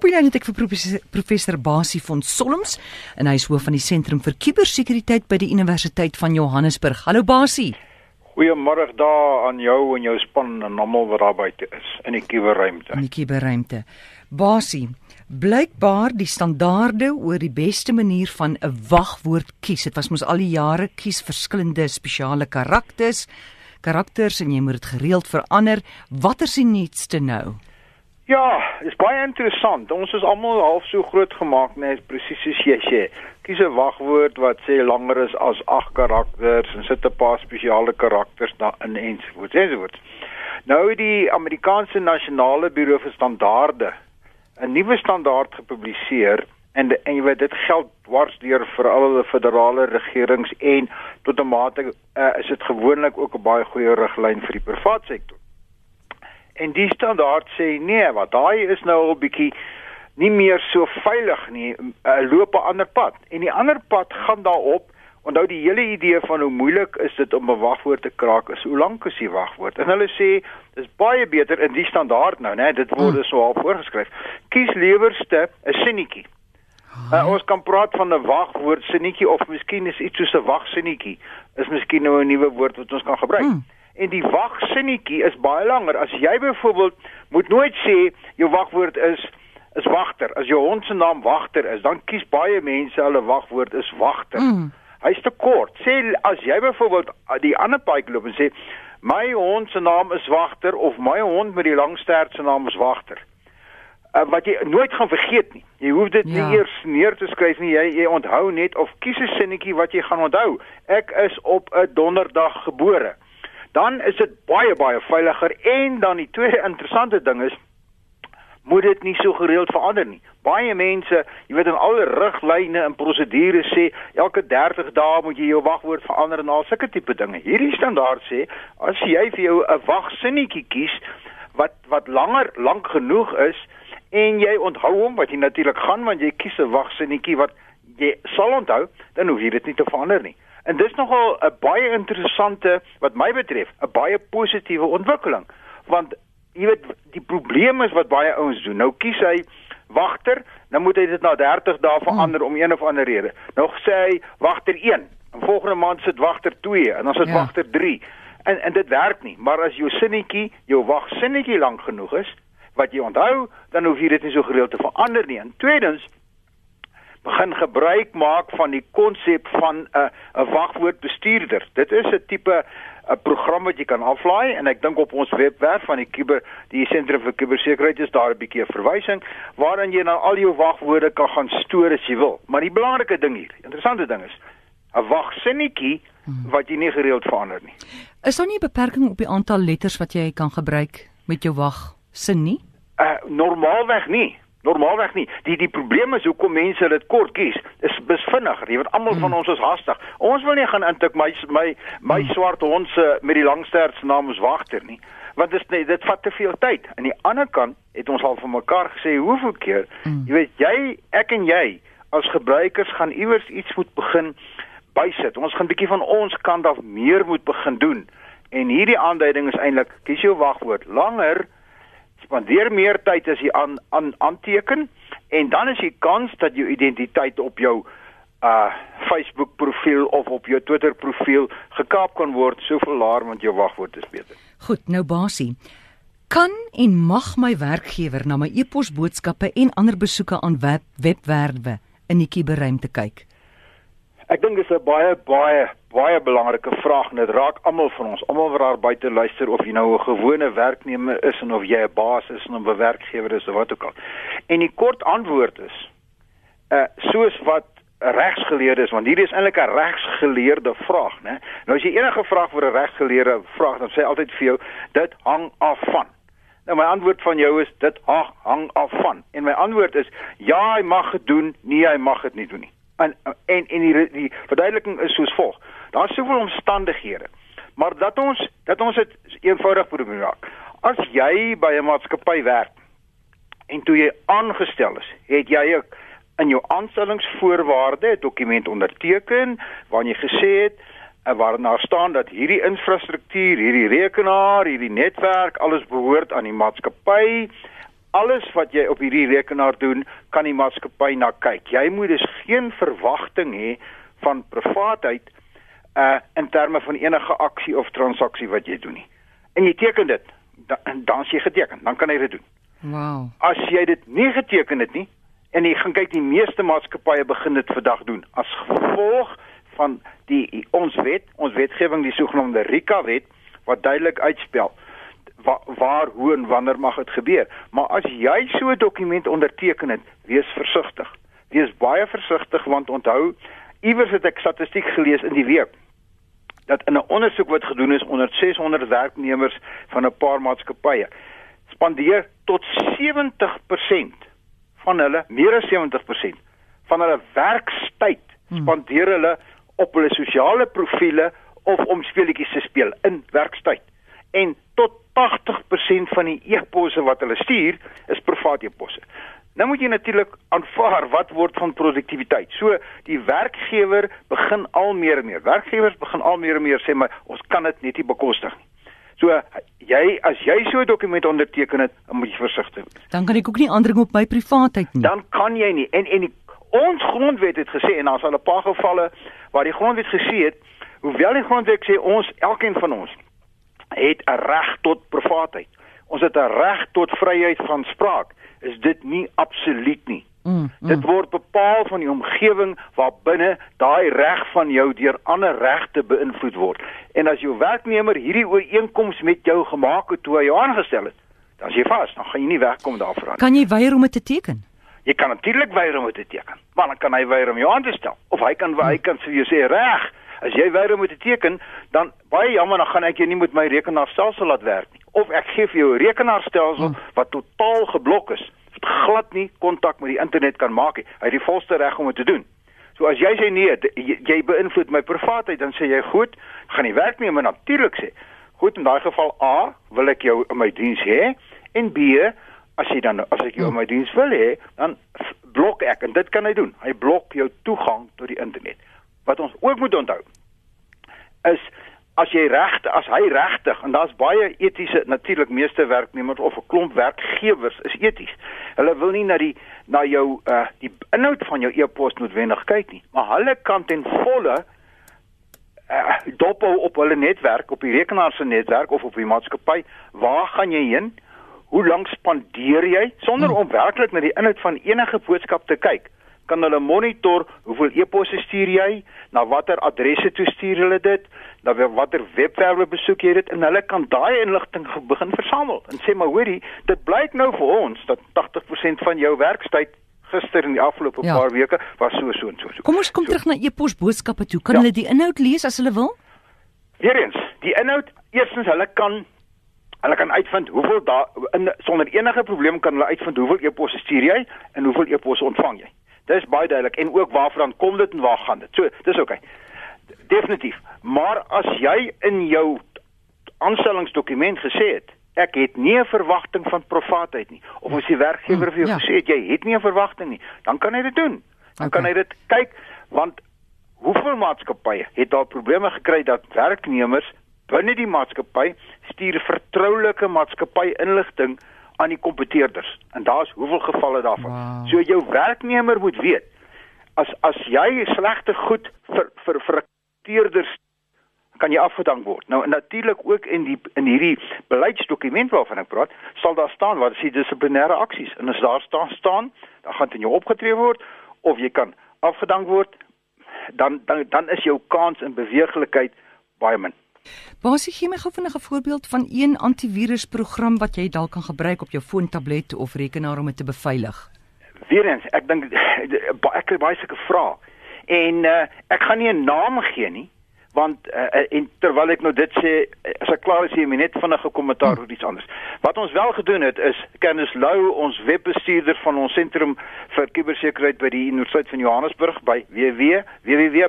Op die lyn het ek vir professor, professor Basie van Solms en hy is hoof van die Sentrum vir Kubersekuriteit by die Universiteit van Johannesburg. Hallo Basie. Goeiemôre daar aan jou en jou span en almal wat daar buite is in die kuberruimte. In die kuberruimte. Basie, blykbaar die standaarde oor die beste manier van 'n wagwoord kies. Dit was mos al die jare kies verskillende spesiale karakters, karakters en jy moet dit gereeld verander. Watter is die nuutste nou? Ja, is baie interessant. Ons is almal half so groot gemaak net presies soos jy sê. Kies 'n wagwoord wat sê langer is as 8 karakters en sit 'n paar spesiale karakters daarin ensovoorts ensovoorts. Nou die Amerikaanse Nasionale Buro vir Standaarde 'n nuwe standaard gepubliseer en en jy weet dit geld dwars deur vir al die federale regerings en tot 'n mate uh, is dit gewoonlik ook 'n baie goeie riglyn vir die private sektor. En die standaard sê nee, wat daai is nou al bietjie nie meer so veilig nie, uh, loop 'n ander pad. En die ander pad gaan daarop Onthou die hele idee van hoe moeilik is dit om 'n wagwoord te kraak is. Hoe lank is die wagwoord? En hulle sê dis baie beter in die standaard nou, né? Dit word mm. so al voorgeskryf. Kies liewerste 'n sinnetjie. Uh, ons kan praat van 'n wagwoord sinnetjie of miskien is iets soos 'n wagsinnetjie. Is miskien nou 'n nuwe woord wat ons kan gebruik. Mm. En die wagsinnetjie is baie langer. As jy byvoorbeeld moet nooit sê jou wagwoord is is wagter. As jou hond se naam wagter is, dan kies baie mense hulle wagwoord is wagter. Mm. Hy's te kort. Sê as jy byvoorbeeld die ander paai loop en sê my hond se naam is wagter of my hond met die lang stert se naam is wagter uh, wat jy nooit gaan vergeet nie. Jy hoef dit ja. nie eers neer te skryf nie. Jy jy onthou net of kies 'n sinnetjie wat jy gaan onthou. Ek is op 'n donderdag gebore. Dan is dit baie baie veiliger en dan die tweede interessante ding is moet dit nie so gereeld verander nie. Baie mense, jy weet in alle riglyne en prosedures sê elke 30 dae moet jy jou wagwoord verander en al sulke tipe dinge. Hierdie standaard sê as jy vir jou 'n wagsinnetjie kies wat wat langer lank genoeg is, en jy onthou hom wat jy natuurlik gaan want jy kies 'n wagsinnetjie wat jy sal onthou, dan hoef jy dit nie te verander nie. En dis nogal 'n baie interessante wat my betref, 'n baie positiewe ontwikkeling. Want jy weet die probleem is wat baie ouens doen. Nou kies hy wagter, dan moet hy dit na 30 dae verander om een of ander rede. Nog sê hy wagter 1, en volgende maand sit wagter 2 en dan sit ja. wagter 3. En en dit werk nie, maar as jou sinnetjie, jou wagsinnetjie lank genoeg is, wat jy onthou, dan hoef jy dit nie so gereeld te verander nie. En tweedens begin gebruik maak van die konsep van 'n uh, 'n wagwoordbestuurder. Dit is 'n tipe 'n program wat jy kan aflaai en ek dink op ons webwerf van die kuber die sentrum vir kubersekuriteit is daar 'n bietjie 'n verwysing waarin jy nou al jou wagwoorde kan gaan stoor as jy wil. Maar die belangrike ding hier, interessante ding is 'n wagsinnetjie wat jy nie gereeld verander nie. Is daar nie 'n beperking op die aantal letters wat jy kan gebruik met jou wag sin nie? Uh normaalweg nie. Normaalweg nie. Die die probleem is hoekom mense dit kort kies. Dis dis vinniger. Jy weet almal van hmm. ons is haastig. Ons wil nie gaan intik my my my hmm. swart hond se met die langstert se naam is wagter nie. Want dit nee, dit vat te veel tyd. Aan die ander kant het ons al vir mekaar gesê hoeveel keer, hmm. jy weet jy, ek en jy as gebruikers gaan iewers iets moet begin bysit. Ons gaan bietjie van ons kant af meer moet begin doen. En hierdie aanduiding is eintlik kies jou wagwoord langer spandeer meer tyd as jy aan aan aanteken en dan is die kans dat jou identiteit op jou uh Facebook profiel of op jou Twitter profiel gekaap kan word soveel laer want jou wagwoord is beter. Goed, nou Basie. Kan en mag my werkgewer na my e-pos boodskappe en ander besoeke aan web webwerwe in die kuberruimte kyk? Ek dink dis 'n baie baie baie belangrike vraag en dit raak almal van ons, almal wat daar buite luister of jy nou 'n gewone werknemer is en of jy 'n baas is en 'n werkgewer is of wat ook al. En die kort antwoord is uh soos wat regsgeleerde is want hierdie is eintlik 'n regsgeleerde vraag, né? Nou as jy enige vraag vir 'n regsgeleerde vraag, dan sê altyd vir jou dit hang af van. Nou my antwoord van jou is dit hang, hang af van. En my antwoord is ja, hy mag dit doen, nee, hy mag dit nie doen nie en en en die die verduideliking is soos volg. Daar's soveel omstandighede. Maar dat ons dat ons dit eenvoudig probeer maak. As jy by 'n maatskappy werk en toe jy aangestel is, het jy ook in jou aanstellingsvoorwaarde 'n dokument onderteken waarin jy gesê het en waarin daar staan dat hierdie infrastruktuur, hierdie rekenaar, hierdie netwerk alles behoort aan die maatskappy alles wat jy op hierdie rekenaar doen, kan die maatskappy na kyk. Jy moet dus geen verwagting hê van privaatheid uh in terme van enige aksie of transaksie wat jy doen nie. En jy teken dit, dan dan jy geteken, dan kan jy dit doen. Wow. As jy dit nie geteken het nie en jy gaan kyk die meeste maatskappye begin dit vandag doen as gevolg van die ons wet, ons wetgewing die sogenaamde RICA wet wat duidelik uitspel waar, waar hoe en wanneer mag dit gebeur. Maar as jy so 'n dokument onderteken het, wees versigtig. Wees baie versigtig want onthou iewers het ek statistiek gelees in die week dat in 'n ondersoek wat gedoen is onder 600 werknemers van 'n paar maatskappye spandeer tot 70% van hulle, meer as 70% van hulle werkstyd hmm. spandeer hulle op hulle sosiale profile of om speletjies te speel in werkstyd. En tot 80% van die e-posse wat hulle stuur is privaat e-posse. Nou moet jy natuurlik aanvaar wat word van produktiwiteit. So die werkgewer begin al meer en meer. Werkgewers begin al meer en meer sê maar ons kan dit net nie bekostig nie. So jy as jy so 'n dokument onderteken het, moet jy versigtig wees. Dan kan ek ook nie aandring op my privaatheid nie. Dan kan jy nie. En en die, ons grondwet het gesê en daar's al 'n paar gevalle waar die grondwet gesê het, hoewel die grondwet sê ons elkeen van ons het 'n reg tot privaatheid. Ons het 'n reg tot vryheid van spraak. Is dit nie absoluut nie. Mm, mm. Dit word bepaal van die omgewing waarbinne daai reg van jou deur ander regte beïnvloed word. En as jou werknemer hierdie ooreenkoms met jou gemaak het toe hy jou aangestel het, dan is jy vas, dan gaan jy nie wegkom daarvan. Kan jy weier om dit te teken? Jy kan natuurlik weier om dit te teken. Maar dan kan hy weier om jou aan te stel of hy kan hy kan vir jou sê reg, As jy weier om te teken, dan baie jammer, dan gaan ek jou nie met my rekenaarstelsel laat werk nie. Of ek gee vir jou 'n rekenaarstelsel hmm. wat totaal geblok is, wat glad nie kontak met die internet kan maak nie. Hy het die volste reg om dit te doen. So as jy sê nee, jy, jy beïnvloed my privaatheid, dan sê jy goed, gaan die werknemer natuurlik sê, goed in daai geval A, wil ek jou in my diens hê en B, as jy dan as ek jou in my diens wil hê, dan blok ek en dit kan hy doen. Hy blok jou toegang tot die internet wat ons ook moet onthou is as jy regte as hy regtig en daar's baie etiese natuurlik meeste werknemers of 'n klomp werkgewers is eties. Hulle wil nie na die na jou uh die inhoud van jou e-pos noodwendig kyk nie, maar hulle kan ten volle uh dophou op hulle netwerk, op die rekenaar se netwerk of op die maatskappy, waar gaan jy heen? Hoe lank spandeer jy sonder hmm. om werklik na die inhoud van enige boodskap te kyk? kan hulle monitor hoeveel e-posse stuur jy, na watter adresse toe stuur hulle dit, na watter webwerwe besoek jy dit en hulle kan daai inligting begin versamel en sê maar hoorie, dit blyk nou vir ons dat 80% van jou werkstyd gister in die afgelope ja. paar weke was so so en so. so. Kom ons kom so. terug na e-pos boodskappe toe. Kan ja. hulle die inhoud lees as hulle wil? Weerens, die inhoud, eerstens hulle kan hulle kan uitvind hoeveel daar sonder enige probleem kan hulle uitvind hoeveel e-posse stuur jy en hoeveel e-posse ontvang jy. Dis baie duidelik en ook waarvan kom dit en waar gaan dit? So, dis oké. Okay. Definitief. Maar as jy in jou aanstellingsdokument gesê het ek het nie 'n verwagting van privaatheid nie of as die werkgewer vir jou ja. gesê het jy het nie 'n verwagting nie, dan kan hy dit doen. Dan okay. kan hy dit kyk want hoeveel maatskappye het daar probleme gekry dat werknemers binne die maatskappy stuur vertroulike maatskappy inligting aan die kompeteerders. En daar's hoeveel gevalle daarvan. Wow. So jou werknemer moet weet as as jy slegte goed vir vir vir teerders kan jy afgedank word. Nou natuurlik ook in die in hierdie beleidsdokument waarvan ek praat, sal daar staan wat is die dissiplinêre aksies en as daar staan staan, dan gaan dit jou opgetree word of jy kan afgedank word, dan dan dan is jou kans in beweeglikheid baie min. Basie gee my gou vinnig 'n voorbeeld van een antivirusprogram wat jy dalk kan gebruik op jou foon, tablet of rekenaar om dit te beveilig. Weerens, ek dink ek kry baie sulke vrae. En uh, ek gaan nie 'n naam gee nie, want uh, en terwyl ek nou dit sê, as ek klaar is hier net vinnig 'n kommentaar oor iets anders. Wat ons wel gedoen het is Kennis Lou, ons webbestuurder van ons sentrum vir kubersekuriteit by die Universiteit van Johannesburg by www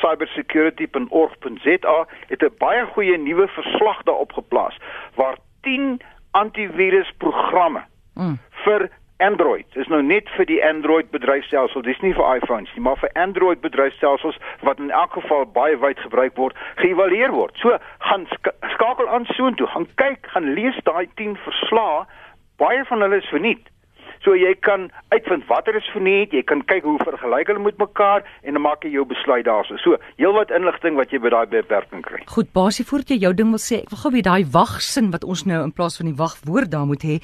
cybersecurity.org.za het 'n baie goeie nuwe verslag daarop geplaas waar 10 antivirusprogramme mm. vir Android. Dis nou net vir die Android bedryfstelsel. Dis nie vir iPhones nie, maar vir Android bedryfstelsels wat in elk geval baie wyd gebruik word, geëvalueer word. So gaan sk skakel aan soontoe, gaan kyk, gaan lees daai 10 verslae Baie van hulle is verniet. So jy kan uitvind watter is verniet, jy kan kyk hoe vergelyk hulle met mekaar en dan maak jy jou besluit daarso. So, heelwat inligting wat jy by daai beperking kry. Goed, basie voordat jy jou ding wil sê, ek wil gou weer daai wagsin wat ons nou in plaas van die wagwoord daar moet hê,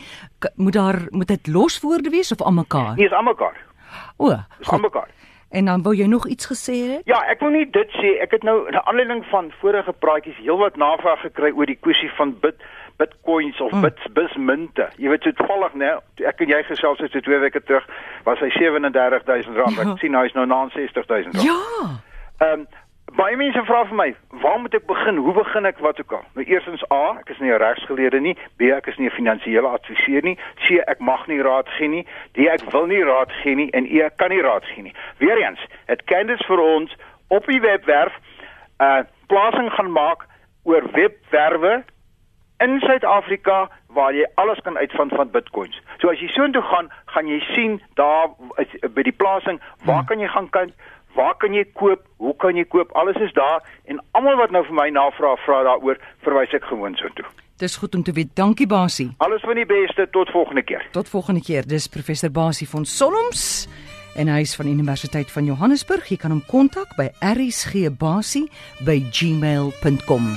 moet daar moet dit loswoorde wees of almekaar? Nee, is almekaar. O, is almekaar. En dan wou jy nog iets gesê het? Ja, ek wil nie dit sê. Ek het nou 'n aanleiding van vorige praatjies heelwat navraag gekry oor die kwessie van bid bitcoins of mm. bits bismunte. Jy weet so toevallig nou, ek en jy gesels het so twee weke terug, was hy R37000. Ja. Ek sien nou is nou na R60000. Ja. Ehm um, baie mense vra vir my, waar moet ek begin? Hoe begin ek wat ook al? Nou eerstens A, ek is nie 'n regsgeleerde nie, B, ek is nie 'n finansiële adviseur nie, C, ek mag nie raad gee nie, D, ek wil nie raad gee nie en E, ek kan nie raad gee nie. Weereens, het kennis vir ons op die webwerf 'n uh, plasing gaan maak oor webwerwe in Suid-Afrika waar jy alles kan uitvind van Bitcoins. So as jy soontoe gaan, gaan jy sien daar is, by die plasing, waar hmm. kan jy gaan kyk? Waar kan jy koop? Hoe kan jy koop? Alles is daar en almal wat nou vir my navra vra daaroor, verwys ek gewoon soontoe. Dis goed om te weet. Dankie Basie. Alles van die beste tot volgende keer. Tot volgende keer. Dis professor Basie van Solms en hy is van Universiteit van Johannesburg. Jy kan hom kontak by rsgbasie@gmail.com.